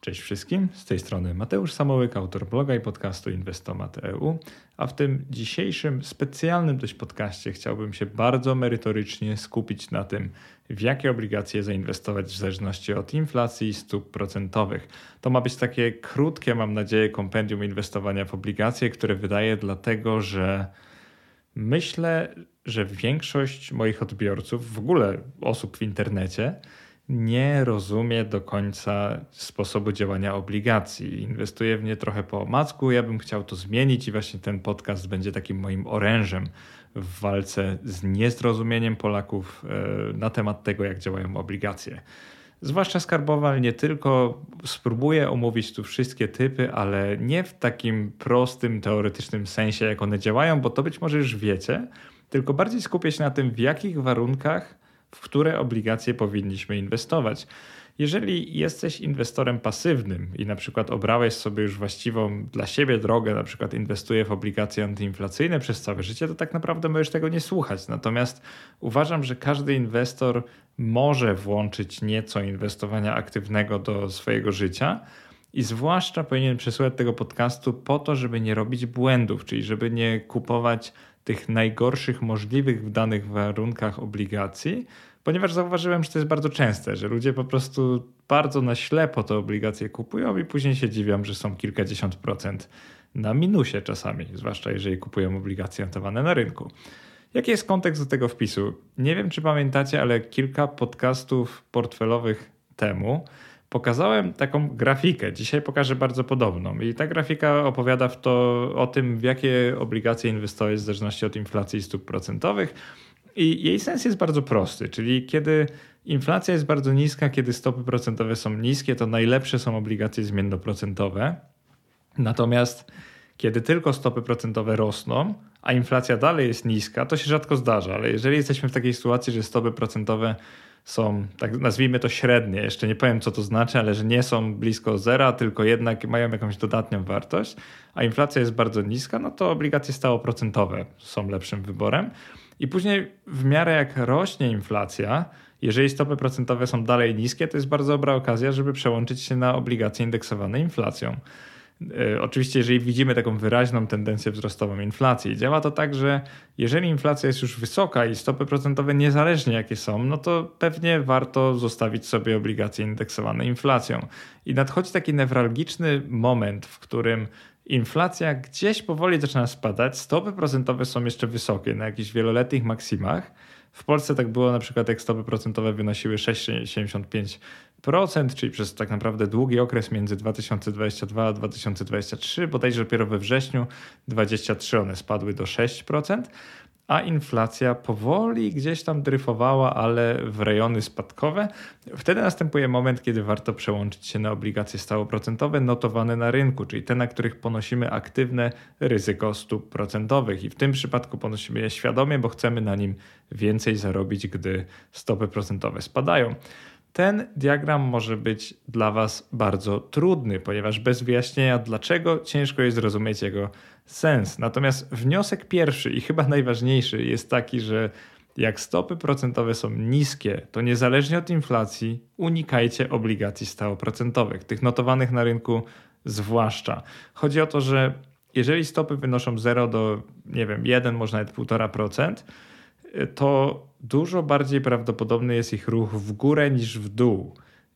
Cześć wszystkim, z tej strony Mateusz Samołyk, autor bloga i podcastu Inwestomat.eu, a w tym dzisiejszym specjalnym dość podcaście chciałbym się bardzo merytorycznie skupić na tym, w jakie obligacje zainwestować w zależności od inflacji i stóp procentowych. To ma być takie krótkie, mam nadzieję, kompendium inwestowania w obligacje, które wydaje dlatego, że myślę, że większość moich odbiorców, w ogóle osób w internecie, nie rozumie do końca sposobu działania obligacji. Inwestuje w nie trochę po omacku. Ja bym chciał to zmienić i właśnie ten podcast będzie takim moim orężem w walce z niezrozumieniem Polaków e, na temat tego, jak działają obligacje. Zwłaszcza skarbowa, ale nie tylko. Spróbuję omówić tu wszystkie typy, ale nie w takim prostym, teoretycznym sensie, jak one działają, bo to być może już wiecie, tylko bardziej skupię się na tym, w jakich warunkach w które obligacje powinniśmy inwestować. Jeżeli jesteś inwestorem pasywnym i na przykład obrałeś sobie już właściwą dla siebie drogę, na przykład inwestuję w obligacje antyinflacyjne przez całe życie, to tak naprawdę możesz tego nie słuchać. Natomiast uważam, że każdy inwestor może włączyć nieco inwestowania aktywnego do swojego życia. I zwłaszcza powinien przesłuchać tego podcastu po to, żeby nie robić błędów, czyli żeby nie kupować tych najgorszych możliwych w danych warunkach obligacji, ponieważ zauważyłem, że to jest bardzo częste, że ludzie po prostu bardzo na ślepo te obligacje kupują i później się dziwią, że są kilkadziesiąt procent na minusie czasami, zwłaszcza jeżeli kupują obligacje notowane na rynku. Jaki jest kontekst do tego wpisu? Nie wiem, czy pamiętacie, ale kilka podcastów portfelowych temu pokazałem taką grafikę. Dzisiaj pokażę bardzo podobną. I ta grafika opowiada w to, o tym, w jakie obligacje inwestować w zależności od inflacji i stóp procentowych. I jej sens jest bardzo prosty, czyli kiedy inflacja jest bardzo niska, kiedy stopy procentowe są niskie, to najlepsze są obligacje zmiennoprocentowe. Natomiast kiedy tylko stopy procentowe rosną, a inflacja dalej jest niska, to się rzadko zdarza, ale jeżeli jesteśmy w takiej sytuacji, że stopy procentowe są, tak nazwijmy to średnie, jeszcze nie powiem co to znaczy, ale że nie są blisko zera, tylko jednak mają jakąś dodatnią wartość, a inflacja jest bardzo niska, no to obligacje stałoprocentowe są lepszym wyborem. I później w miarę jak rośnie inflacja, jeżeli stopy procentowe są dalej niskie, to jest bardzo dobra okazja, żeby przełączyć się na obligacje indeksowane inflacją. E, oczywiście, jeżeli widzimy taką wyraźną tendencję wzrostową inflacji, działa to tak, że jeżeli inflacja jest już wysoka i stopy procentowe niezależnie jakie są, no to pewnie warto zostawić sobie obligacje indeksowane inflacją. I nadchodzi taki newralgiczny moment, w którym inflacja gdzieś powoli zaczyna spadać, stopy procentowe są jeszcze wysokie na jakichś wieloletnich maksimach. W Polsce tak było na przykład, jak stopy procentowe wynosiły 6,75%, czyli przez tak naprawdę długi okres między 2022 a 2023, bodajże dopiero we wrześniu 2023 one spadły do 6% a inflacja powoli gdzieś tam dryfowała, ale w rejony spadkowe. Wtedy następuje moment, kiedy warto przełączyć się na obligacje stałoprocentowe notowane na rynku, czyli te, na których ponosimy aktywne ryzyko stóp procentowych. I w tym przypadku ponosimy je świadomie, bo chcemy na nim więcej zarobić, gdy stopy procentowe spadają. Ten diagram może być dla Was bardzo trudny, ponieważ bez wyjaśnienia dlaczego ciężko jest zrozumieć jego sens. Natomiast wniosek pierwszy i chyba najważniejszy jest taki, że jak stopy procentowe są niskie, to niezależnie od inflacji unikajcie obligacji stałoprocentowych, tych notowanych na rynku zwłaszcza. Chodzi o to, że jeżeli stopy wynoszą 0 do, nie wiem, 1, może nawet 1,5%, to dużo bardziej prawdopodobny jest ich ruch w górę niż w dół.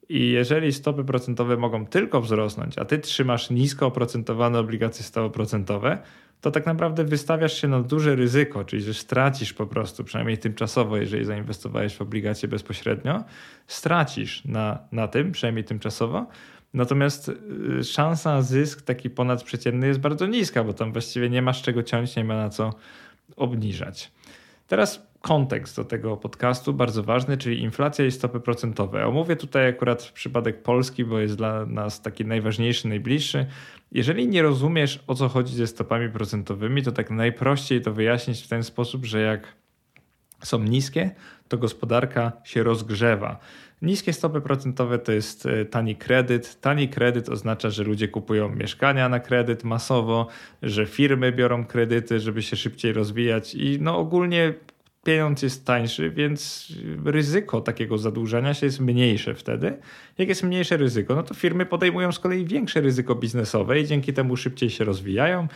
I jeżeli stopy procentowe mogą tylko wzrosnąć, a ty trzymasz nisko oprocentowane obligacje stałoprocentowe, to tak naprawdę wystawiasz się na duże ryzyko, czyli że stracisz po prostu, przynajmniej tymczasowo, jeżeli zainwestowałeś w obligacje bezpośrednio, stracisz na, na tym, przynajmniej tymczasowo. Natomiast y, szansa na zysk taki ponadprzeciętny jest bardzo niska, bo tam właściwie nie masz czego ciąć, nie ma na co obniżać. Teraz kontekst do tego podcastu, bardzo ważny, czyli inflacja i stopy procentowe. Omówię tutaj akurat przypadek Polski, bo jest dla nas taki najważniejszy, najbliższy. Jeżeli nie rozumiesz o co chodzi ze stopami procentowymi, to tak najprościej to wyjaśnić w ten sposób, że jak są niskie, to gospodarka się rozgrzewa. Niskie stopy procentowe to jest e, tani kredyt. Tani kredyt oznacza, że ludzie kupują mieszkania na kredyt masowo, że firmy biorą kredyty, żeby się szybciej rozwijać i no ogólnie pieniądz jest tańszy, więc ryzyko takiego zadłużania się jest mniejsze wtedy. Jak jest mniejsze ryzyko, no to firmy podejmują z kolei większe ryzyko biznesowe i dzięki temu szybciej się rozwijają.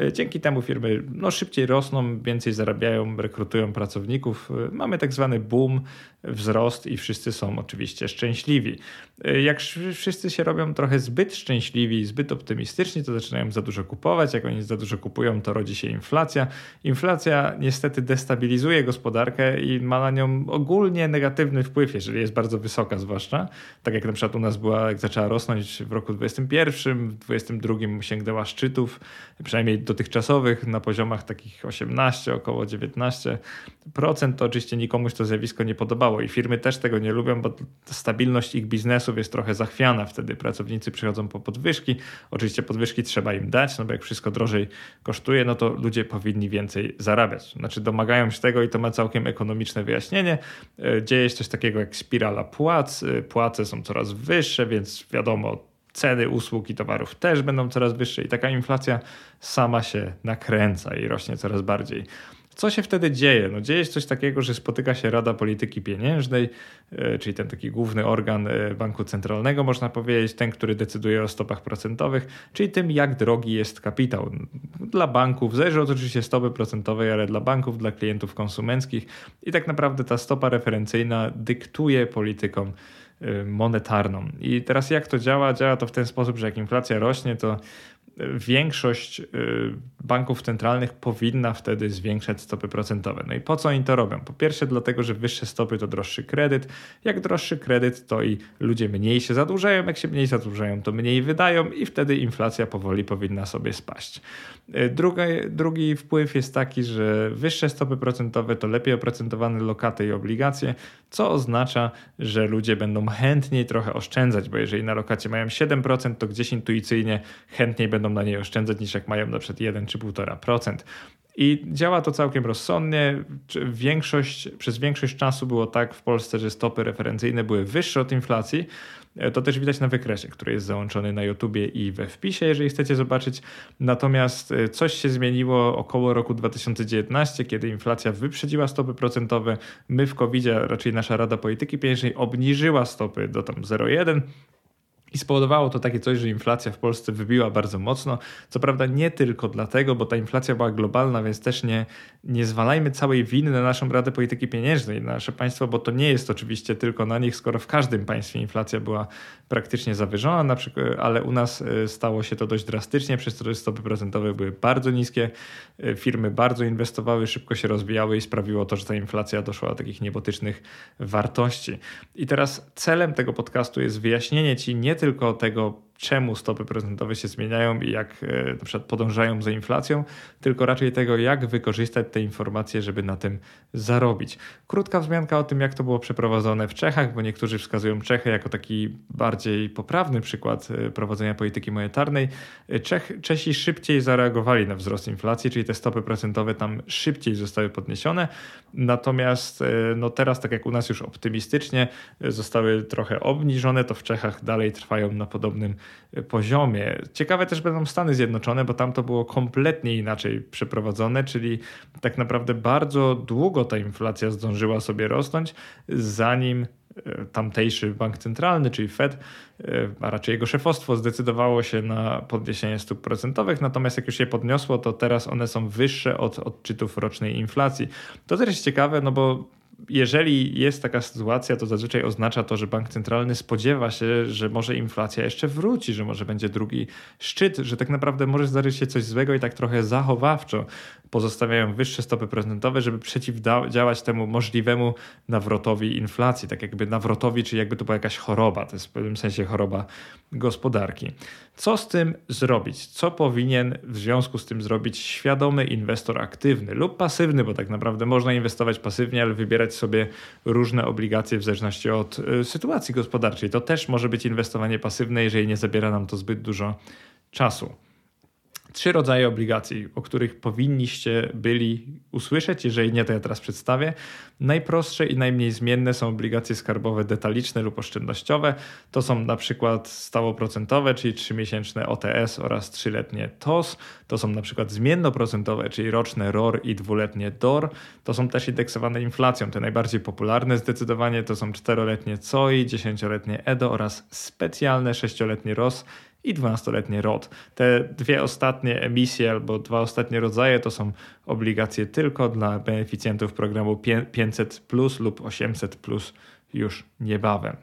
E, dzięki temu firmy no, szybciej rosną, więcej zarabiają, rekrutują pracowników. E, mamy tak zwany boom, wzrost i wszyscy są oczywiście szczęśliwi. E, jak wszyscy się robią trochę zbyt szczęśliwi, zbyt optymistyczni, to zaczynają za dużo kupować. Jak oni za dużo kupują, to rodzi się inflacja. Inflacja niestety destabilizuje gospodarkę i ma na nią ogólnie negatywny wpływ, jeżeli jest bardzo wysoka, zwłaszcza. Tak jak na przykład u nas była, jak zaczęła rosnąć w roku 2021, w 2022 sięgnęła szczytów, przynajmniej dotychczasowych na poziomach takich 18, około 19%, to oczywiście nikomuś to zjawisko nie podobało i firmy też tego nie lubią, bo stabilność ich biznesów jest trochę zachwiana. Wtedy pracownicy przychodzą po podwyżki. Oczywiście podwyżki trzeba im dać, no bo jak wszystko drożej kosztuje, no to ludzie powinni więcej zarabiać. Znaczy domagają się tego i to ma całkiem ekonomiczne wyjaśnienie. E, dzieje się coś takiego jak spirala płac. E, płace są coraz wyższe, więc wiadomo, ceny usług i towarów też będą coraz wyższe i taka inflacja sama się nakręca i rośnie coraz bardziej. Co się wtedy dzieje? No dzieje się coś takiego, że spotyka się Rada Polityki Pieniężnej, e, czyli ten taki główny organ e, banku centralnego, można powiedzieć, ten, który decyduje o stopach procentowych, czyli tym, jak drogi jest kapitał. Dla banków, zależy od oczywiście stopy procentowej, ale dla banków, dla klientów konsumenckich i tak naprawdę ta stopa referencyjna dyktuje politykom monetarną. I teraz jak to działa? Działa to w ten sposób, że jak inflacja rośnie, to większość y, banków centralnych powinna wtedy zwiększać stopy procentowe. No i po co oni to robią? Po pierwsze, dlatego, że wyższe stopy to droższy kredyt. Jak droższy kredyt, to i ludzie mniej się zadłużają. Jak się mniej zadłużają, to mniej wydają, i wtedy inflacja powoli powinna sobie spaść. Y, drugi, drugi wpływ jest taki, że wyższe stopy procentowe to lepiej oprocentowane lokaty i obligacje, co oznacza, że ludzie będą chętniej trochę oszczędzać, bo jeżeli na lokacie mają 7%, to gdzieś intuicyjnie chętniej będą na niej oszczędzać niż jak mają na przykład 1 czy 1,5%. I działa to całkiem rozsądnie. Większość, przez większość czasu było tak w Polsce, że stopy referencyjne były wyższe od inflacji. E, to też widać na wykresie, który jest załączony na YouTubie i we wpisie, jeżeli chcecie zobaczyć. Natomiast e, coś się zmieniło około roku 2019, kiedy inflacja wyprzedziła stopy procentowe. My w covid raczej nasza Rada Polityki Pieniężnej obniżyła stopy do tam 0,1 i spowodowało to takie coś, że inflacja w Polsce wybiła bardzo mocno. Co prawda nie tylko dlatego, bo ta inflacja była globalna, więc też nie, nie zwalajmy całej winy na naszą Radę Polityki Pieniężnej, na nasze państwo, bo to nie jest oczywiście tylko na nich, skoro w każdym państwie inflacja była praktycznie zawyżona, na przykład, ale u nas e, stało się to dość drastycznie, przez to, stopy procentowe były bardzo niskie, e, firmy bardzo inwestowały, szybko się rozwijały i sprawiło to, że ta inflacja doszła do takich niebotycznych wartości. I teraz celem tego podcastu jest wyjaśnienie Ci nie tylko tego, czemu stopy procentowe się zmieniają i jak e, na przykład podążają za inflacją, tylko raczej tego, jak wykorzystać te informacje, żeby na tym zarobić. Krótka wzmianka o tym, jak to było przeprowadzone w Czechach, bo niektórzy wskazują Czechy jako taki bardziej poprawny przykład e, prowadzenia polityki monetarnej. E, Czech, Czesi szybciej zareagowali na wzrost inflacji, czyli te stopy procentowe tam szybciej zostały podniesione. Natomiast no teraz, tak jak u nas już optymistycznie, zostały trochę obniżone, to w Czechach dalej trwają na podobnym poziomie. Ciekawe też będą Stany Zjednoczone, bo tam to było kompletnie inaczej przeprowadzone, czyli tak naprawdę bardzo długo ta inflacja zdążyła sobie rosnąć, zanim e, tamtejszy bank centralny, czyli Fed, e, a raczej jego szefostwo zdecydowało się na podniesienie stóp procentowych, natomiast jak już je podniosło, to teraz one są wyższe od odczytów rocznej inflacji. To też jest ciekawe, no bo jeżeli jest taka sytuacja, to zazwyczaj oznacza to, że bank centralny spodziewa się, że może inflacja jeszcze wróci, że może będzie drugi szczyt, że tak naprawdę może zdarzyć się coś złego i tak trochę zachowawczo pozostawiają wyższe stopy procentowe, żeby przeciwdziałać temu możliwemu nawrotowi inflacji, tak jakby nawrotowi, czyli jakby to była jakaś choroba, to jest w pewnym sensie choroba gospodarki. Co z tym zrobić? Co powinien w związku z tym zrobić świadomy inwestor aktywny lub pasywny, bo tak naprawdę można inwestować pasywnie, ale wybierać sobie różne obligacje w zależności od y, sytuacji gospodarczej. To też może być inwestowanie pasywne, jeżeli nie zabiera nam to zbyt dużo czasu. Trzy rodzaje obligacji, o których powinniście byli usłyszeć. Jeżeli nie, to ja teraz przedstawię. Najprostsze i najmniej zmienne są obligacje skarbowe detaliczne lub oszczędnościowe. To są na przykład stałoprocentowe, czyli 3-miesięczne OTS oraz 3-letnie TOS. To są na przykład zmiennoprocentowe, czyli roczne ROR i dwuletnie DOR. To są też indeksowane inflacją. Te najbardziej popularne zdecydowanie to są 4-letnie COI, 10-letnie EDO oraz specjalne 6-letnie ROS i 12-letnie ROT. Te dwie ostatnie emisje albo dwa ostatnie rodzaje to są obligacje tylko dla beneficjentów programu 500 plus lub 800 plus już niebawem.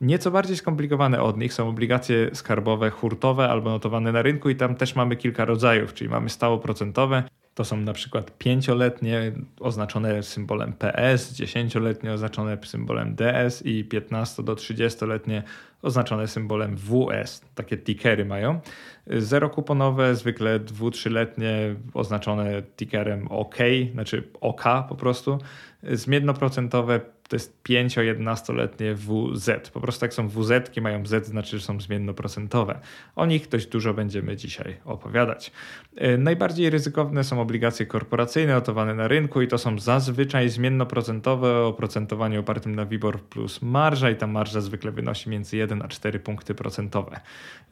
Nieco bardziej skomplikowane od nich są obligacje skarbowe hurtowe albo notowane na rynku i tam też mamy kilka rodzajów, czyli mamy stałoprocentowe, to są na przykład pięcioletnie oznaczone symbolem PS, dziesięcioletnie oznaczone symbolem DS i 15 do 30-letnie oznaczone symbolem WS. Takie tickery mają. Zerokuponowe, zwykle dwu, trzyletnie oznaczone tickerem OK, znaczy OK po prostu. Zmiennoprocentowe to jest 5-11-letnie WZ. Po prostu jak są WZ, mają Z, znaczy, że są zmiennoprocentowe. O nich dość dużo będziemy dzisiaj opowiadać. E, najbardziej ryzykowne są obligacje korporacyjne notowane na rynku i to są zazwyczaj zmiennoprocentowe o oprocentowaniu opartym na WIBOR plus marża i ta marża zwykle wynosi między 1 a 4 punkty procentowe.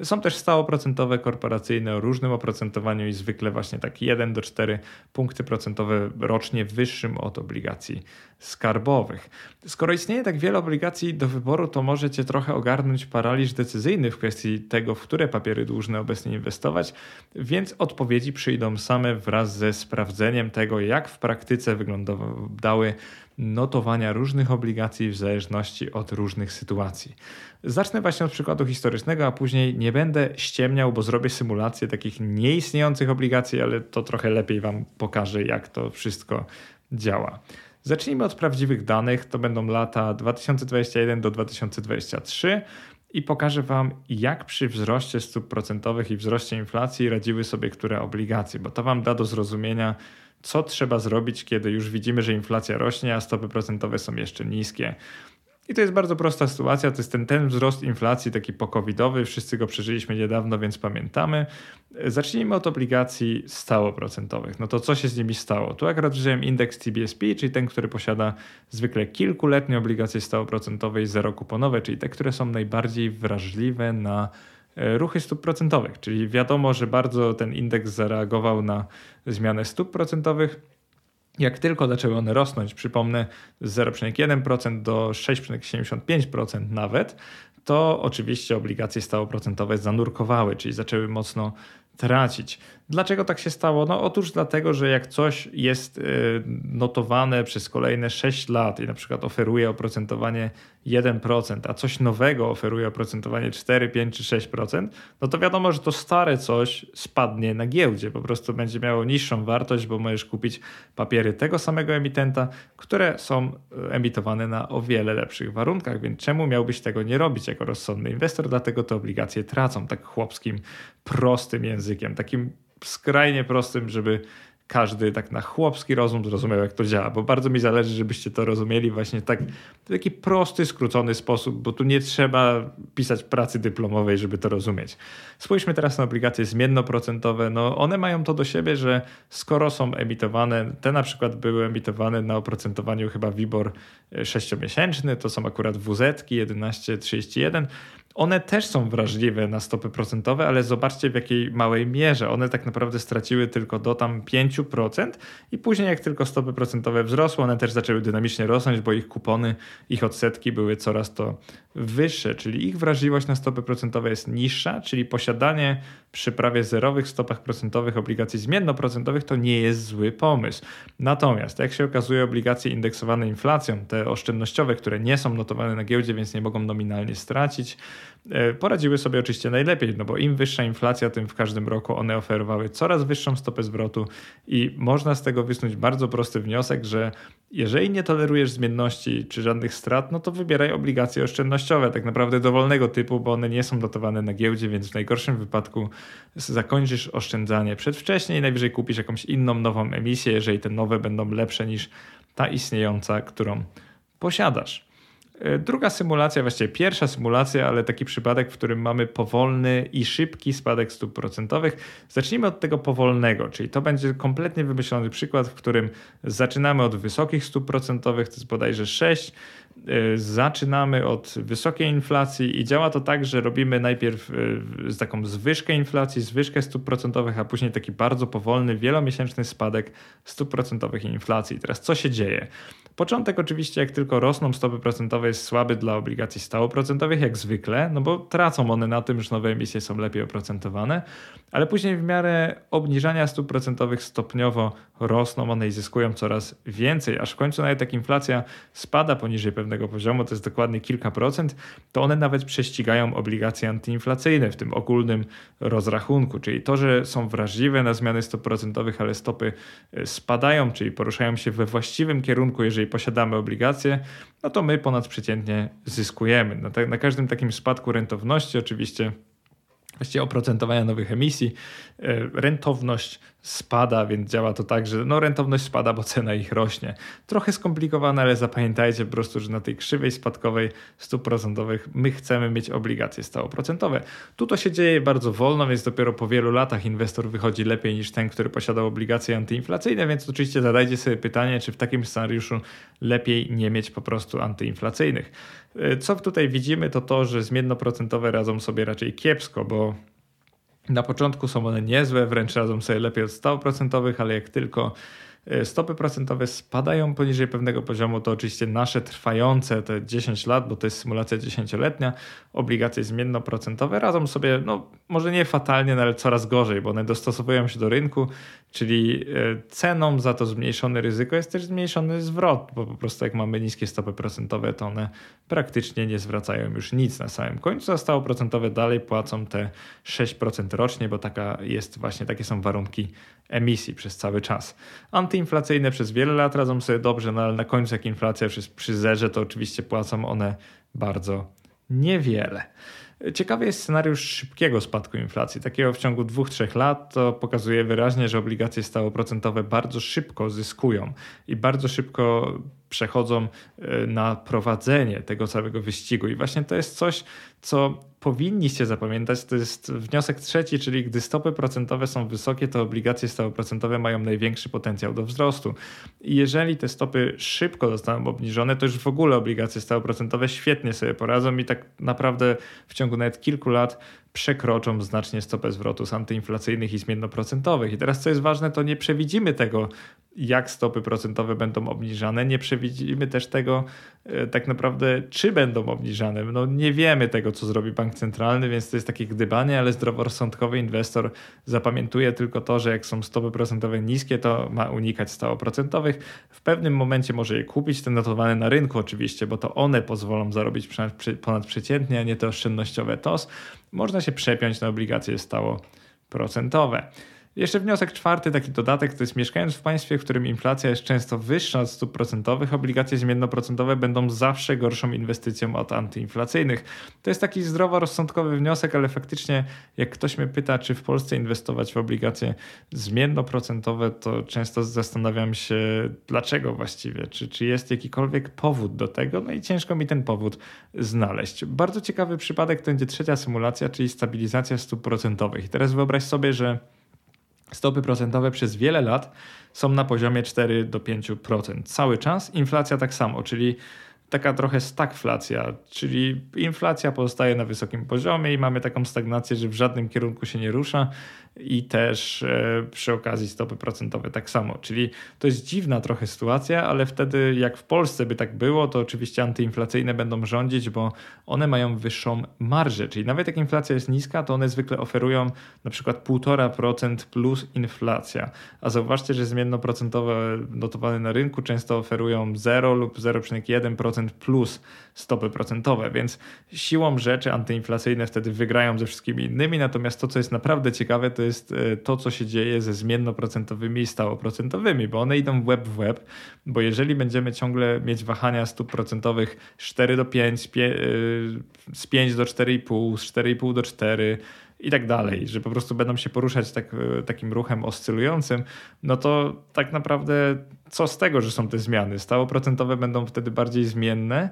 Są też stałoprocentowe korporacyjne o różnym oprocentowaniu i zwykle właśnie tak 1 do 4 punkty procentowe rocznie wyższym od obligacji skarbowych. Skoro istnieje tak wiele obligacji do wyboru, to możecie trochę ogarnąć paraliż decyzyjny w kwestii tego, w które papiery dłużne obecnie inwestować, więc odpowiedzi przyjdą same wraz ze sprawdzeniem tego, jak w praktyce wyglądały notowania różnych obligacji w zależności od różnych sytuacji. Zacznę właśnie od przykładu historycznego, a później nie będę ściemniał, bo zrobię symulację takich nieistniejących obligacji, ale to trochę lepiej Wam pokaże, jak to wszystko działa. Zacznijmy od prawdziwych danych. To będą lata 2021 do 2023 i pokażę Wam, jak przy wzroście stóp procentowych i wzroście inflacji radziły sobie które obligacje, bo to Wam da do zrozumienia, co trzeba zrobić, kiedy już widzimy, że inflacja rośnie, a stopy procentowe są jeszcze niskie. I to jest bardzo prosta sytuacja. To jest ten, ten wzrost inflacji taki pokowidowy. Wszyscy go przeżyliśmy niedawno, więc pamiętamy. Zacznijmy od obligacji stałoprocentowych. No to co się z nimi stało? Tu akurat wziąłem indeks CBSP, czyli ten, który posiada zwykle kilkuletnie obligacje stałoprocentowe i zerokuponowe, czyli te, które są najbardziej wrażliwe na e, ruchy stóp procentowych. Czyli wiadomo, że bardzo ten indeks zareagował na zmianę stóp procentowych jak tylko zaczęły one rosnąć, przypomnę z 0,1% do 6,75% nawet, to oczywiście obligacje stałoprocentowe zanurkowały, czyli zaczęły mocno tracić. Dlaczego tak się stało? No otóż dlatego, że jak coś jest y, notowane przez kolejne 6 lat i na przykład oferuje oprocentowanie 1%, a coś nowego oferuje oprocentowanie 4, 5 czy 6%, no to wiadomo, że to stare coś spadnie na giełdzie, po prostu będzie miało niższą wartość, bo możesz kupić papiery tego samego emitenta, które są y, emitowane na o wiele lepszych warunkach, więc czemu miałbyś tego nie robić jako rozsądny inwestor? Dlatego te obligacje tracą tak chłopskim, prostym językiem, takim skrajnie prostym, żeby każdy tak na chłopski rozum zrozumiał, jak to działa, bo bardzo mi zależy, żebyście to rozumieli właśnie tak w taki prosty, skrócony sposób, bo tu nie trzeba pisać pracy dyplomowej, żeby to rozumieć. Spójrzmy teraz na obligacje zmiennoprocentowe. No, one mają to do siebie, że skoro są emitowane, te na przykład były emitowane na oprocentowaniu chyba WIBOR 6-miesięczny, to są akurat WZ 1131, one też są wrażliwe na stopy procentowe, ale zobaczcie w jakiej małej mierze. One tak naprawdę straciły tylko do tam 5% i później jak tylko stopy procentowe wzrosły, one też zaczęły dynamicznie rosnąć, bo ich kupony, ich odsetki były coraz to wyższe, czyli ich wrażliwość na stopy procentowe jest niższa, czyli posiadanie przy prawie zerowych stopach procentowych obligacji zmiennoprocentowych to nie jest zły pomysł. Natomiast jak się okazuje obligacje indeksowane inflacją, te oszczędnościowe, które nie są notowane na giełdzie, więc nie mogą nominalnie stracić, poradziły sobie oczywiście najlepiej, no bo im wyższa inflacja, tym w każdym roku one oferowały coraz wyższą stopę zwrotu i można z tego wysnuć bardzo prosty wniosek, że jeżeli nie tolerujesz zmienności czy żadnych strat, no to wybieraj obligacje oszczędnościowe, tak naprawdę dowolnego typu, bo one nie są dotowane na giełdzie, więc w najgorszym wypadku zakończysz oszczędzanie przedwcześnie i najwyżej kupisz jakąś inną nową emisję, jeżeli te nowe będą lepsze niż ta istniejąca, którą posiadasz. E, druga symulacja, właściwie pierwsza symulacja, ale taki przypadek, w którym mamy powolny i szybki spadek stóp procentowych. Zacznijmy od tego powolnego, czyli to będzie kompletnie wymyślony przykład, w którym zaczynamy od wysokich stóp procentowych, to jest bodajże 6, e, zaczynamy od wysokiej inflacji i działa to tak, że robimy najpierw e, taką zwyżkę inflacji, zwyżkę stóp procentowych, a później taki bardzo powolny, wielomiesięczny spadek stóp procentowych i inflacji. Teraz co się dzieje? Początek oczywiście, jak tylko rosną stopy procentowe, jest słaby dla obligacji stałoprocentowych, jak zwykle, no bo tracą one na tym, że nowe emisje są lepiej oprocentowane, ale później w miarę obniżania stóp procentowych stopniowo rosną one i zyskują coraz więcej, aż w końcu nawet jak inflacja spada poniżej pewnego poziomu, to jest dokładnie kilka procent, to one nawet prześcigają obligacje antyinflacyjne w tym ogólnym rozrachunku, czyli to, że są wrażliwe na zmiany stóp procentowych, ale stopy e, spadają, czyli poruszają się we właściwym kierunku, jeżeli posiadamy obligacje, no to my ponadprzeciętnie zyskujemy. Na, na każdym takim spadku rentowności oczywiście właściwie oprocentowania nowych emisji, e, rentowność spada, więc działa to tak, że no rentowność spada, bo cena ich rośnie. Trochę skomplikowane, ale zapamiętajcie po prostu, że na tej krzywej spadkowej stóp procentowych my chcemy mieć obligacje stałoprocentowe. Tu to się dzieje bardzo wolno, więc dopiero po wielu latach inwestor wychodzi lepiej niż ten, który posiadał obligacje antyinflacyjne, więc oczywiście zadajcie sobie pytanie, czy w takim scenariuszu lepiej nie mieć po prostu antyinflacyjnych. E, co tutaj widzimy, to to, że zmiennoprocentowe radzą sobie raczej kiepsko, bo na początku są one niezłe, wręcz radzą sobie lepiej od stałych procentowych, ale jak tylko e, stopy procentowe spadają poniżej pewnego poziomu, to oczywiście nasze trwające te 10 lat, bo to jest symulacja 10-letnia, obligacje zmiennoprocentowe radzą sobie, no może nie fatalnie, no, ale coraz gorzej, bo one dostosowują się do rynku, czyli e, ceną za to zmniejszone ryzyko jest też zmniejszony zwrot, bo po prostu jak mamy niskie stopy procentowe, to one praktycznie nie zwracają już nic na samym końcu, a stało procentowe dalej płacą te 6% rocznie, bo taka jest właśnie, takie są warunki emisji przez cały czas. Antyinflacyjne przez wiele lat radzą sobie dobrze, no ale na końcu jak inflacja przy zerze, to oczywiście płacą one bardzo niewiele. Ciekawy jest scenariusz szybkiego spadku inflacji, takiego w ciągu 2-3 lat. To pokazuje wyraźnie, że obligacje stałoprocentowe bardzo szybko zyskują i bardzo szybko przechodzą e, na prowadzenie tego całego wyścigu. I właśnie to jest coś, co powinniście zapamiętać. To jest wniosek trzeci, czyli gdy stopy procentowe są wysokie, to obligacje stałoprocentowe mają największy potencjał do wzrostu. I jeżeli te stopy szybko zostaną obniżone, to już w ogóle obligacje stałoprocentowe świetnie sobie poradzą i tak naprawdę w ciągu nawet kilku lat przekroczą znacznie stopę zwrotu z antyinflacyjnych i zmiennoprocentowych. I teraz co jest ważne, to nie przewidzimy tego, jak stopy procentowe będą obniżane, nie przewidzimy też tego e, tak naprawdę, czy będą obniżane. No nie wiemy tego, co zrobi bank centralny, więc to jest takie gdybanie, ale zdroworozsądkowy inwestor zapamiętuje tylko to, że jak są stopy procentowe niskie, to ma unikać stałoprocentowych. W pewnym momencie może je kupić, te notowane na rynku oczywiście, bo to one pozwolą zarobić ponadprzeciętnie, a nie te oszczędnościowe TOS można się przepiąć na obligacje stało procentowe. Jeszcze wniosek czwarty, taki dodatek, to jest mieszkając w państwie, w którym inflacja jest często wyższa od stóp procentowych, obligacje zmiennoprocentowe będą zawsze gorszą inwestycją od antyinflacyjnych. To jest taki zdroworozsądkowy wniosek, ale faktycznie jak ktoś mnie pyta, czy w Polsce inwestować w obligacje zmiennoprocentowe, to często zastanawiam się, dlaczego właściwie, czy, czy jest jakikolwiek powód do tego, no i ciężko mi ten powód znaleźć. Bardzo ciekawy przypadek to będzie trzecia symulacja, czyli stabilizacja stóp procentowych. I teraz wyobraź sobie, że Stopy procentowe przez wiele lat są na poziomie 4 do 5% cały czas. Inflacja tak samo, czyli taka trochę stagflacja, czyli inflacja pozostaje na wysokim poziomie i mamy taką stagnację, że w żadnym kierunku się nie rusza i też e, przy okazji stopy procentowe tak samo. Czyli to jest dziwna trochę sytuacja, ale wtedy jak w Polsce by tak było, to oczywiście antyinflacyjne będą rządzić, bo one mają wyższą marżę, czyli nawet jak inflacja jest niska, to one zwykle oferują na przykład 1,5% plus inflacja. A zauważcie, że zmiennoprocentowe notowane na rynku często oferują 0 lub 0,1% plus stopy procentowe, więc siłą rzeczy antyinflacyjne wtedy wygrają ze wszystkimi innymi, natomiast to, co jest naprawdę ciekawe, to jest e, to, co się dzieje ze zmiennoprocentowymi i stałoprocentowymi, bo one idą web w web, bo jeżeli będziemy ciągle mieć wahania stóp procentowych 4 do 5, z 5 do 4,5, z 4,5 do 4, i tak dalej, że po prostu będą się poruszać tak, e, takim ruchem oscylującym, no to tak naprawdę co z tego, że są te zmiany? Stałoprocentowe będą wtedy bardziej zmienne,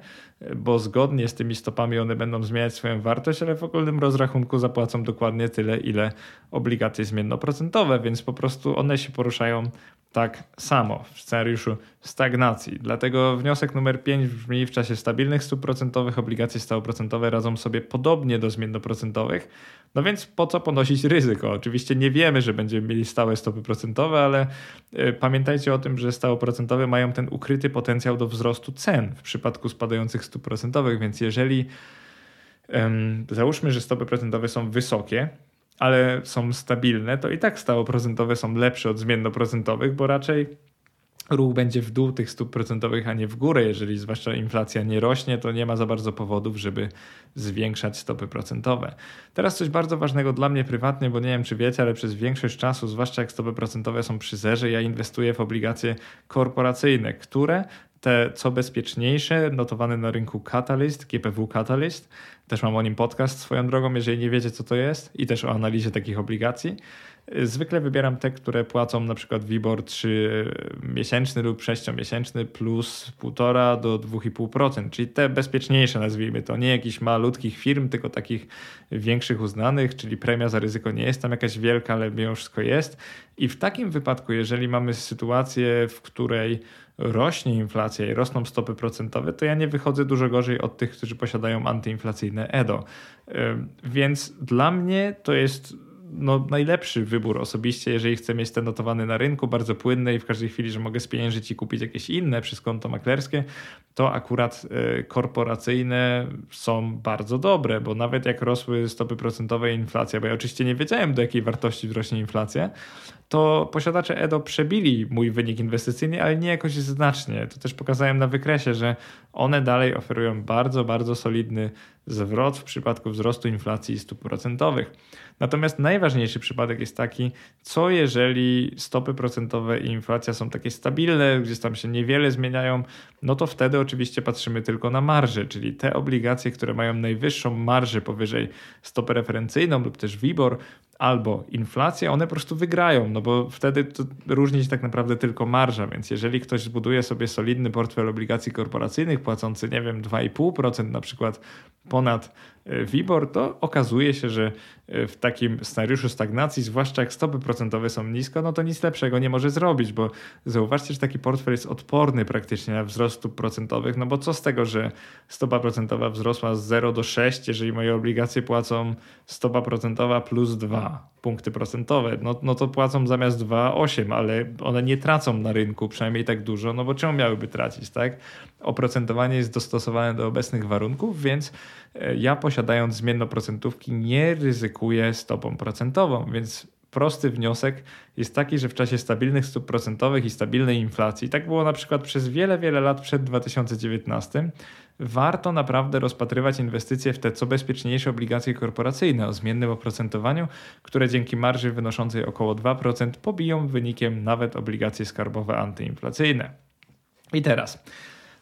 bo zgodnie z tymi stopami one będą zmieniać swoją wartość, ale w ogólnym rozrachunku zapłacą dokładnie tyle, ile obligacje zmiennoprocentowe, więc po prostu one się poruszają tak samo w scenariuszu stagnacji. Dlatego wniosek numer 5 brzmi: w czasie stabilnych stóp procentowych obligacje stałoprocentowe radzą sobie podobnie do zmiennoprocentowych. No więc po co ponosić ryzyko? Oczywiście nie wiemy, że będziemy mieli stałe stopy procentowe, ale y, pamiętajcie o tym, że stałoprocentowe mają ten ukryty potencjał do wzrostu cen w przypadku spadających stóp procentowych, więc jeżeli załóżmy, że stopy procentowe są wysokie, ale są stabilne, to i tak stałoprocentowe są lepsze od zmiennoprocentowych, bo raczej ruch będzie w dół tych stóp procentowych, a nie w górę. Jeżeli zwłaszcza inflacja nie rośnie, to nie ma za bardzo powodów, żeby zwiększać stopy procentowe. Teraz coś bardzo ważnego dla mnie prywatnie, bo nie wiem czy wiecie, ale przez większość czasu, zwłaszcza jak stopy procentowe są przy zerze, ja inwestuję w obligacje korporacyjne, które te co bezpieczniejsze, notowane na rynku Catalyst, GPW Catalyst. Też mam o nim podcast swoją drogą, jeżeli nie wiecie co to jest i też o analizie takich obligacji. Zwykle wybieram te, które płacą na przykład WIBOR 3 miesięczny lub 6-miesięczny plus 1,5 do 2,5%, czyli te bezpieczniejsze nazwijmy to, nie jakichś malutkich firm, tylko takich większych uznanych, czyli premia za ryzyko nie jest tam jakaś wielka, ale mimo wszystko jest. I w takim wypadku, jeżeli mamy sytuację, w której rośnie inflacja i rosną stopy procentowe, to ja nie wychodzę dużo gorzej od tych, którzy posiadają antyinflacyjne EDO. Więc dla mnie to jest no, najlepszy wybór osobiście, jeżeli chcę mieć te notowane na rynku, bardzo płynne i w każdej chwili, że mogę spieniężyć i kupić jakieś inne przez konto maklerskie, to akurat e, korporacyjne są bardzo dobre, bo nawet jak rosły stopy procentowe i inflacja, bo ja oczywiście nie wiedziałem do jakiej wartości wzrośnie inflacja, to posiadacze EDO przebili mój wynik inwestycyjny, ale nie jakoś znacznie. To też pokazałem na wykresie, że one dalej oferują bardzo, bardzo solidny zwrot w przypadku wzrostu inflacji i stóp procentowych. Natomiast najważniejszy przypadek jest taki, co jeżeli stopy procentowe i inflacja są takie stabilne, gdzieś tam się niewiele zmieniają, no to wtedy oczywiście patrzymy tylko na marże, czyli te obligacje, które mają najwyższą marżę powyżej stopy referencyjną lub też WIBOR, albo inflacja, one po prostu wygrają, no bo wtedy to różni się tak naprawdę tylko marża, więc jeżeli ktoś zbuduje sobie solidny portfel obligacji korporacyjnych płacący, nie wiem, 2,5% na przykład ponad WIBOR, to okazuje się, że e, w takim scenariuszu stagnacji, zwłaszcza jak stopy procentowe są nisko, no to nic lepszego nie może zrobić, bo zauważcie, że taki portfel jest odporny praktycznie na wzrost stóp procentowych, no bo co z tego, że stopa procentowa wzrosła z 0 do 6, jeżeli moje obligacje płacą stopa procentowa plus 2 punkty procentowe, no, no to płacą zamiast 2 8, ale one nie tracą na rynku przynajmniej tak dużo, no bo czemu miałyby tracić, tak? Oprocentowanie jest dostosowane do obecnych warunków, więc e, ja posiadając zmiennoprocentówki nie ryzykuję stopą procentową, więc prosty wniosek jest taki, że w czasie stabilnych stóp procentowych i stabilnej inflacji, tak było na przykład przez wiele, wiele lat przed 2019, warto naprawdę rozpatrywać inwestycje w te co bezpieczniejsze obligacje korporacyjne o zmiennym oprocentowaniu, które dzięki marży wynoszącej około 2% pobiją wynikiem nawet obligacje skarbowe antyinflacyjne. I teraz,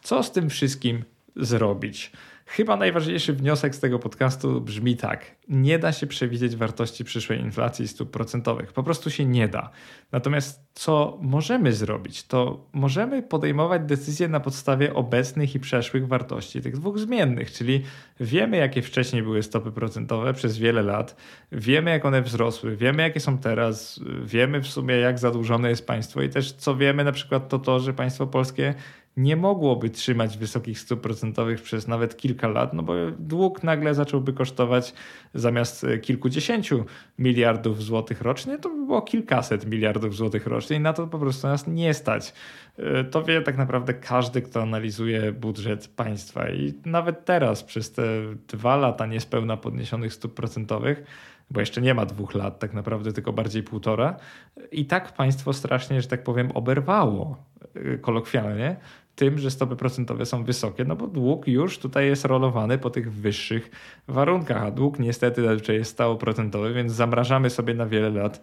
co z tym wszystkim zrobić? Chyba najważniejszy wniosek z tego podcastu brzmi tak. Nie da się przewidzieć wartości przyszłej inflacji stóp procentowych. Po prostu się nie da. Natomiast co możemy zrobić, to możemy podejmować decyzje na podstawie obecnych i przeszłych wartości tych dwóch zmiennych, czyli wiemy, jakie wcześniej były stopy procentowe przez wiele lat, wiemy, jak one wzrosły, wiemy, jakie są teraz, wiemy w sumie, jak zadłużone jest państwo i też co wiemy, na przykład to to, że państwo polskie nie mogłoby trzymać wysokich stóp procentowych przez nawet kilka lat, no bo dług nagle zacząłby kosztować zamiast kilkudziesięciu miliardów złotych rocznie, to by było kilkaset miliardów złotych rocznie i na to po prostu nas nie stać. E, to wie tak naprawdę każdy, kto analizuje budżet państwa i nawet teraz przez te dwa lata niespełna podniesionych stóp procentowych, bo jeszcze nie ma dwóch lat, tak naprawdę tylko bardziej półtora, i tak państwo strasznie, że tak powiem, oberwało e, kolokwialnie tym, że stopy procentowe są wysokie, no bo dług już tutaj jest rolowany po tych wyższych warunkach, a dług niestety zazwyczaj jest stało procentowy, więc zamrażamy sobie na wiele lat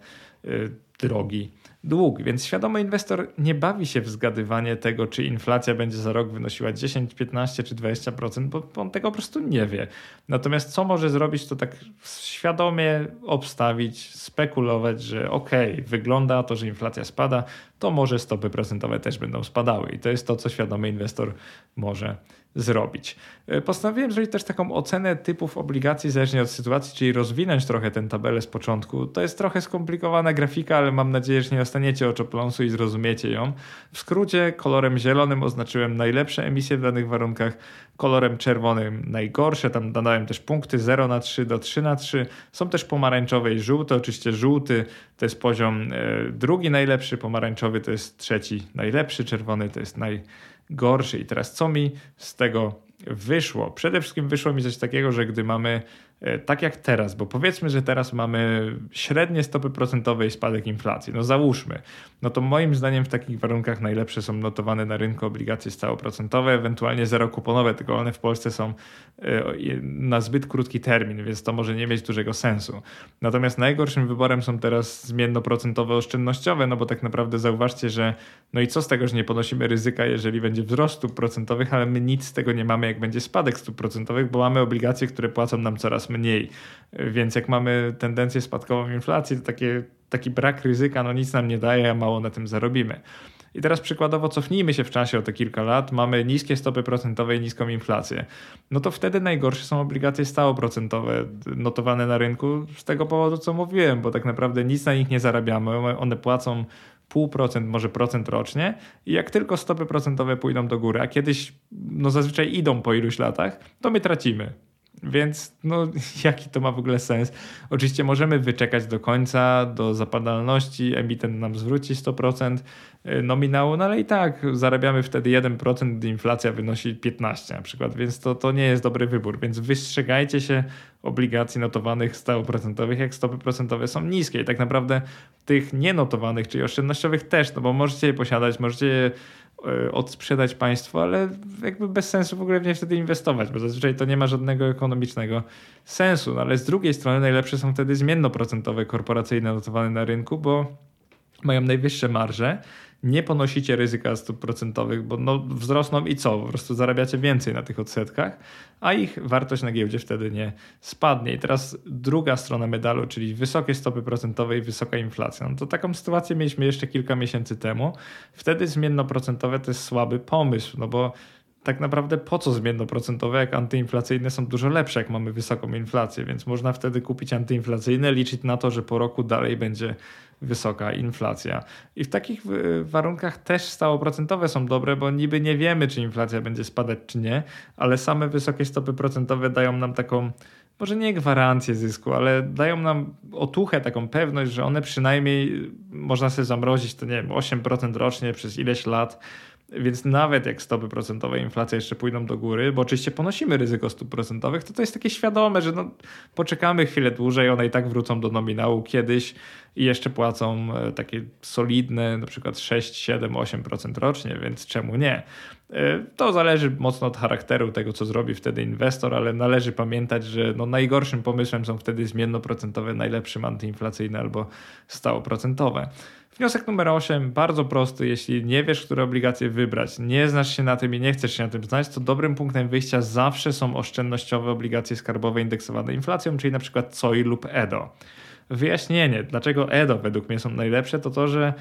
drogi dług. Więc świadomy inwestor nie bawi się w zgadywanie tego, czy inflacja będzie za rok wynosiła 10, 15 czy 20%, bo on tego po prostu nie wie. Natomiast co może zrobić, to tak świadomie obstawić, spekulować, że okej, okay, wygląda to, że inflacja spada, to może stopy procentowe też będą spadały. I to jest to, co świadomy inwestor może zrobić. E, postanowiłem zrobić też taką ocenę typów obligacji zależnie od sytuacji, czyli rozwinąć trochę tę tabelę z początku. To jest trochę skomplikowana grafika, ale mam nadzieję, że nie ostaniecie oczopląsu i zrozumiecie ją. W skrócie kolorem zielonym oznaczyłem najlepsze emisje w danych warunkach, kolorem czerwonym najgorsze, tam dodałem też punkty 0 na 3 do 3 na 3. Są też pomarańczowe i żółte, oczywiście żółty to jest poziom e, drugi najlepszy, pomarańczowy to jest trzeci najlepszy, czerwony to jest najgorszy. I teraz co mi z tego wyszło? Przede wszystkim wyszło mi coś takiego, że gdy mamy tak jak teraz, bo powiedzmy, że teraz mamy średnie stopy procentowe i spadek inflacji, no załóżmy, no to moim zdaniem w takich warunkach najlepsze są notowane na rynku obligacje stałoprocentowe, ewentualnie zerokuponowe, tylko one w Polsce są e, na zbyt krótki termin, więc to może nie mieć dużego sensu. Natomiast najgorszym wyborem są teraz zmiennoprocentowe oszczędnościowe, no bo tak naprawdę zauważcie, że no i co z tego, że nie ponosimy ryzyka, jeżeli będzie wzrost stóp procentowych, ale my nic z tego nie mamy, jak będzie spadek stóp procentowych, bo mamy obligacje, które płacą nam coraz mniej. Więc jak mamy tendencję spadkową inflacji, to takie, taki brak ryzyka no nic nam nie daje, a mało na tym zarobimy. I teraz przykładowo cofnijmy się w czasie o te kilka lat, mamy niskie stopy procentowe i niską inflację. No to wtedy najgorsze są obligacje stałoprocentowe notowane na rynku z tego powodu, co mówiłem, bo tak naprawdę nic na nich nie zarabiamy, one płacą 0,5%, może procent rocznie i jak tylko stopy procentowe pójdą do góry, a kiedyś no zazwyczaj idą po iluś latach, to my tracimy. Więc no, jaki to ma w ogóle sens? Oczywiście możemy wyczekać do końca, do zapadalności, emitent nam zwróci 100% y, nominału, no ale i tak zarabiamy wtedy 1%, gdy inflacja wynosi 15% na przykład, więc to, to nie jest dobry wybór. Więc wystrzegajcie się obligacji notowanych stałoprocentowych, jak stopy procentowe są niskie. I tak naprawdę tych nienotowanych, czyli oszczędnościowych też, no bo możecie je posiadać, możecie je odsprzedać państwo, ale jakby bez sensu w ogóle w nie wtedy inwestować, bo zazwyczaj to nie ma żadnego ekonomicznego sensu. No ale z drugiej strony najlepsze są wtedy zmiennoprocentowe korporacyjne notowane na rynku, bo mają najwyższe marże nie ponosicie ryzyka stóp procentowych, bo no, wzrosną i co? Po prostu zarabiacie więcej na tych odsetkach, a ich wartość na giełdzie wtedy nie spadnie. I teraz druga strona medalu, czyli wysokie stopy procentowe i wysoka inflacja. No to taką sytuację mieliśmy jeszcze kilka miesięcy temu. Wtedy zmiennoprocentowe to jest słaby pomysł, no bo tak naprawdę po co zmiennoprocentowe, jak antyinflacyjne są dużo lepsze, jak mamy wysoką inflację, więc można wtedy kupić antyinflacyjne, liczyć na to, że po roku dalej będzie wysoka inflacja. I w takich warunkach też stałoprocentowe są dobre, bo niby nie wiemy, czy inflacja będzie spadać, czy nie, ale same wysokie stopy procentowe dają nam taką może nie gwarancję zysku, ale dają nam otuchę, taką pewność, że one przynajmniej można sobie zamrozić to nie wiem, 8% rocznie przez ileś lat więc nawet jak stopy procentowe inflacja jeszcze pójdą do góry, bo oczywiście ponosimy ryzyko stóp procentowych, to to jest takie świadome, że no, poczekamy chwilę dłużej, one i tak wrócą do nominału kiedyś i jeszcze płacą e, takie solidne, na przykład 6, 7, 8% rocznie, więc czemu nie? E, to zależy mocno od charakteru tego, co zrobi wtedy inwestor, ale należy pamiętać, że no najgorszym pomysłem są wtedy zmiennoprocentowe, najlepszym antyinflacyjne albo stałoprocentowe. Wniosek numer 8, bardzo prosty. Jeśli nie wiesz, które obligacje wybrać, nie znasz się na tym i nie chcesz się na tym znać, to dobrym punktem wyjścia zawsze są oszczędnościowe obligacje skarbowe indeksowane inflacją, czyli przykład COI lub EDO. Wyjaśnienie, dlaczego EDO według mnie są najlepsze, to to, że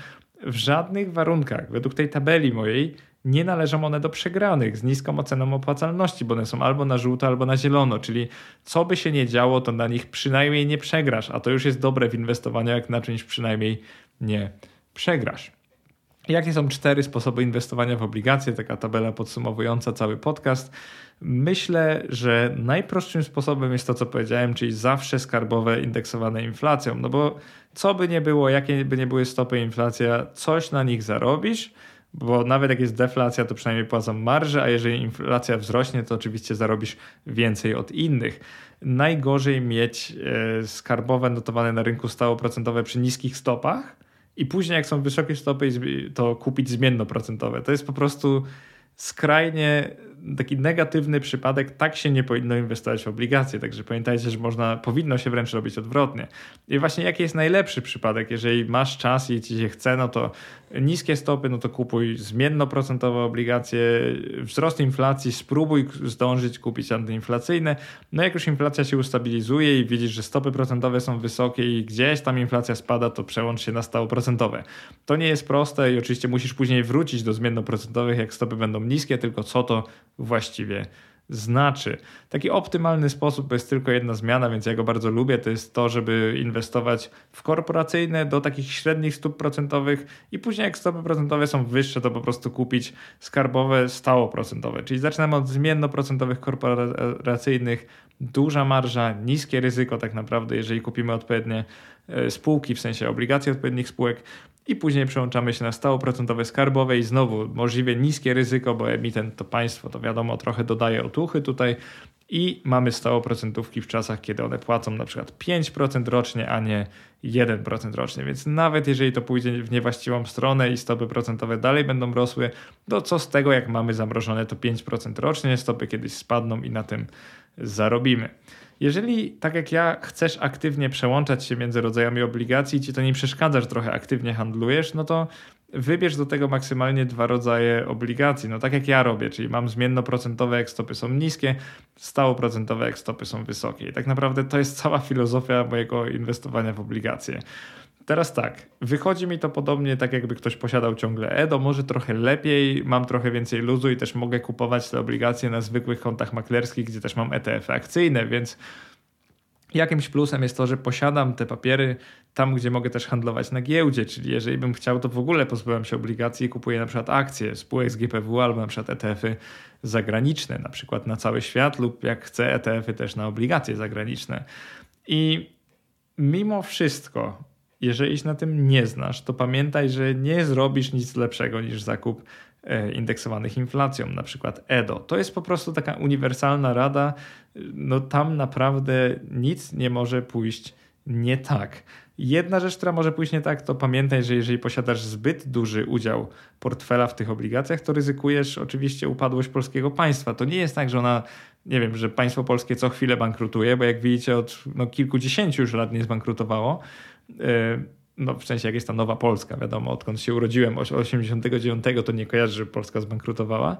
w żadnych warunkach, według tej tabeli mojej, nie należą one do przegranych z niską oceną opłacalności, bo one są albo na żółto, albo na zielono, czyli co by się nie działo, to na nich przynajmniej nie przegrasz, a to już jest dobre w inwestowaniu, jak na czymś przynajmniej nie przegrasz. Jakie są cztery sposoby inwestowania w obligacje? Taka tabela podsumowująca cały podcast. Myślę, że najprostszym sposobem jest to, co powiedziałem, czyli zawsze skarbowe indeksowane inflacją. No bo co by nie było, jakie by nie były stopy inflacja, coś na nich zarobisz, bo nawet jak jest deflacja, to przynajmniej płacą marże, a jeżeli inflacja wzrośnie, to oczywiście zarobisz więcej od innych. Najgorzej mieć e, skarbowe notowane na rynku stałoprocentowe przy niskich stopach, i później jak są wysokie stopy, to kupić zmiennoprocentowe. To jest po prostu skrajnie taki negatywny przypadek, tak się nie powinno inwestować w obligacje. Także pamiętajcie, że można, powinno się wręcz robić odwrotnie. I właśnie jaki jest najlepszy przypadek? Jeżeli masz czas i ci się chce, no to niskie stopy, no to kupuj zmiennoprocentowe obligacje, wzrost inflacji, spróbuj zdążyć kupić antyinflacyjne. No jak już inflacja się ustabilizuje i widzisz, że stopy procentowe są wysokie i gdzieś tam inflacja spada, to przełącz się na stałoprocentowe. To nie jest proste i oczywiście musisz później wrócić do zmiennoprocentowych, jak stopy będą niskie, tylko co to właściwie znaczy. Taki optymalny sposób to jest tylko jedna zmiana, więc ja go bardzo lubię, to jest to, żeby inwestować w korporacyjne do takich średnich stóp procentowych i później jak stopy procentowe są wyższe, to po prostu kupić skarbowe stałoprocentowe. Czyli zaczynamy od zmiennoprocentowych korporacyjnych, duża marża, niskie ryzyko tak naprawdę, jeżeli kupimy odpowiednie e, spółki, w sensie obligacje odpowiednich spółek, i później przełączamy się na stałoprocentowe skarbowe i znowu możliwie niskie ryzyko, bo emitent to państwo, to wiadomo, trochę dodaje otuchy tutaj i mamy stałoprocentówki w czasach, kiedy one płacą na przykład 5% rocznie, a nie 1% rocznie, więc nawet jeżeli to pójdzie w niewłaściwą stronę i stopy procentowe dalej będą rosły, to co z tego, jak mamy zamrożone to 5% rocznie, stopy kiedyś spadną i na tym zarobimy. Jeżeli, tak jak ja, chcesz aktywnie przełączać się między rodzajami obligacji i ci to nie przeszkadza, że trochę aktywnie handlujesz, no to wybierz do tego maksymalnie dwa rodzaje obligacji. No tak jak ja robię, czyli mam zmiennoprocentowe, jak stopy są niskie, stałoprocentowe, jak stopy są wysokie. I tak naprawdę to jest cała filozofia mojego inwestowania w obligacje. Teraz tak, wychodzi mi to podobnie tak jakby ktoś posiadał ciągle EDO, może trochę lepiej, mam trochę więcej luzu i też mogę kupować te obligacje na zwykłych kontach maklerskich, gdzie też mam ETF akcyjne, więc jakimś plusem jest to, że posiadam te papiery tam, gdzie mogę też handlować na giełdzie, czyli jeżeli bym chciał, to w ogóle pozbyłem się obligacji i kupuję na przykład akcje spółek z GPW albo na przykład ETF-y zagraniczne, na przykład na cały świat lub jak chcę ETF-y też na obligacje zagraniczne. I mimo wszystko jeżeli się na tym nie znasz, to pamiętaj, że nie zrobisz nic lepszego niż zakup e, indeksowanych inflacją, na przykład EDO. To jest po prostu taka uniwersalna rada. No tam naprawdę nic nie może pójść nie tak. Jedna rzecz, która może pójść nie tak, to pamiętaj, że jeżeli posiadasz zbyt duży udział portfela w tych obligacjach, to ryzykujesz oczywiście upadłość polskiego państwa. To nie jest tak, że ona, nie wiem, że państwo polskie co chwilę bankrutuje, bo jak widzicie od no, kilkudziesięciu już lat nie zbankrutowało. E, no w sensie jak jest ta Nowa Polska, wiadomo, odkąd się urodziłem, 89 to nie kojarzę, że Polska zbankrutowała.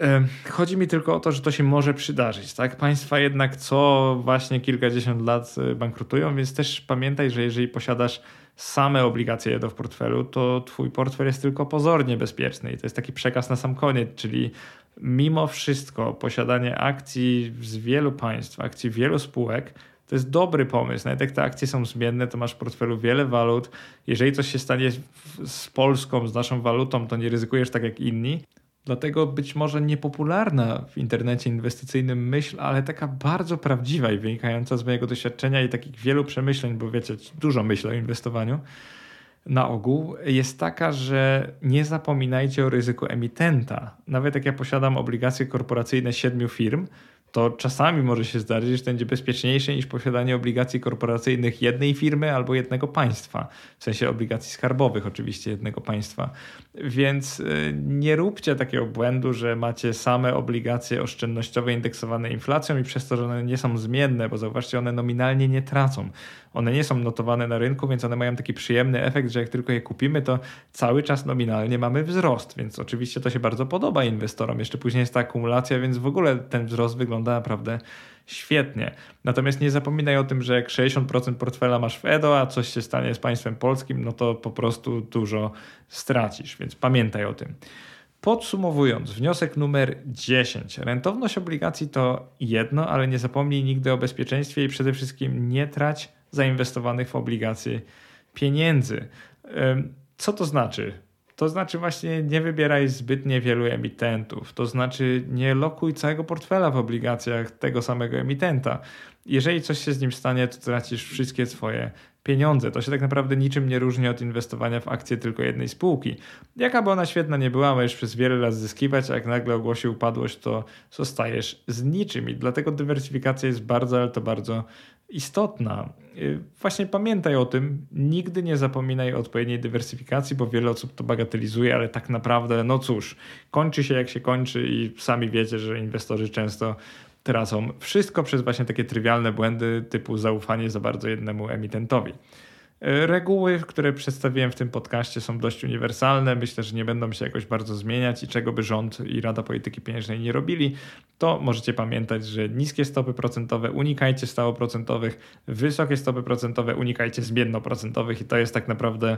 E, chodzi mi tylko o to, że to się może przydarzyć. Tak? Państwa jednak co właśnie kilkadziesiąt lat e, bankrutują, więc też pamiętaj, że jeżeli posiadasz same obligacje do w portfelu, to twój portfel jest tylko pozornie bezpieczny. I to jest taki przekaz na sam koniec, czyli mimo wszystko posiadanie akcji z wielu państw, akcji wielu spółek to jest dobry pomysł. Nawet jak te akcje są zmienne, to masz w portfelu wiele walut. Jeżeli coś się stanie z Polską, z naszą walutą, to nie ryzykujesz tak jak inni. Dlatego być może niepopularna w internecie inwestycyjnym myśl, ale taka bardzo prawdziwa i wynikająca z mojego doświadczenia i takich wielu przemyśleń, bo wiecie, dużo myślę o inwestowaniu na ogół, jest taka, że nie zapominajcie o ryzyku emitenta. Nawet jak ja posiadam obligacje korporacyjne siedmiu firm, to czasami może się zdarzyć, że będzie bezpieczniejsze niż posiadanie obligacji korporacyjnych jednej firmy albo jednego państwa, w sensie obligacji skarbowych oczywiście jednego państwa. Więc y, nie róbcie takiego błędu, że macie same obligacje oszczędnościowe indeksowane inflacją i przez to, że one nie są zmienne, bo zauważcie, one nominalnie nie tracą. One nie są notowane na rynku, więc one mają taki przyjemny efekt, że jak tylko je kupimy, to cały czas nominalnie mamy wzrost, więc oczywiście to się bardzo podoba inwestorom. Jeszcze później jest ta akumulacja, więc w ogóle ten wzrost wygląda naprawdę świetnie. Natomiast nie zapominaj o tym, że jak 60% portfela masz w EDO, a coś się stanie z państwem polskim, no to po prostu dużo stracisz, więc pamiętaj o tym. Podsumowując, wniosek numer 10. Rentowność obligacji to jedno, ale nie zapomnij nigdy o bezpieczeństwie i przede wszystkim nie trać zainwestowanych w obligacje pieniędzy. Co to znaczy? To znaczy właśnie nie wybieraj zbyt niewielu emitentów, to znaczy nie lokuj całego portfela w obligacjach tego samego emitenta. Jeżeli coś się z nim stanie, to tracisz wszystkie swoje pieniądze. To się tak naprawdę niczym nie różni od inwestowania w akcje tylko jednej spółki. Jaka by ona świetna nie była, możesz przez wiele lat zyskiwać, a jak nagle ogłosi upadłość, to zostajesz z niczym i dlatego dywersyfikacja jest bardzo, ale to bardzo istotna. Y, właśnie pamiętaj o tym, nigdy nie zapominaj o odpowiedniej dywersyfikacji, bo wiele osób to bagatelizuje, ale tak naprawdę, no cóż, kończy się jak się kończy i sami wiecie, że inwestorzy często tracą wszystko przez właśnie takie trywialne błędy typu zaufanie za bardzo jednemu emitentowi. Reguły, które przedstawiłem w tym podcaście są dość uniwersalne. Myślę, że nie będą się jakoś bardzo zmieniać i czego by rząd i Rada Polityki Pieniężnej nie robili, to możecie pamiętać, że niskie stopy procentowe unikajcie stałoprocentowych, wysokie stopy procentowe unikajcie zmiennoprocentowych i to jest tak naprawdę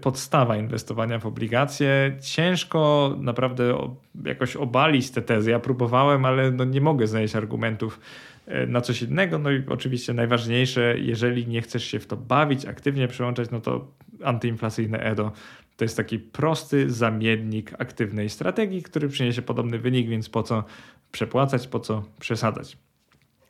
podstawa inwestowania w obligacje. Ciężko naprawdę jakoś obalić te tezy. Ja próbowałem, ale no nie mogę znaleźć argumentów E, na coś innego. No i oczywiście najważniejsze, jeżeli nie chcesz się w to bawić, aktywnie przyłączać, no to antyinflacyjne EDO to jest taki prosty zamiennik aktywnej strategii, który przyniesie podobny wynik, więc po co przepłacać, po co przesadzać.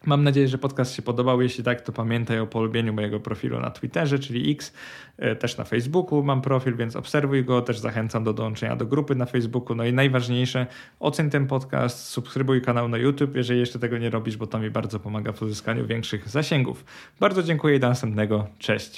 Mam nadzieję, że podcast się podobał. Jeśli tak, to pamiętaj o polubieniu mojego profilu na Twitterze, czyli X, e, też na Facebooku mam profil, więc obserwuj go. Też zachęcam do dołączenia do grupy na Facebooku. No i najważniejsze, oceń ten podcast, subskrybuj kanał na YouTube, jeżeli jeszcze tego nie robisz, bo to mi bardzo pomaga w uzyskaniu większych zasięgów. Bardzo dziękuję i do następnego. Cześć.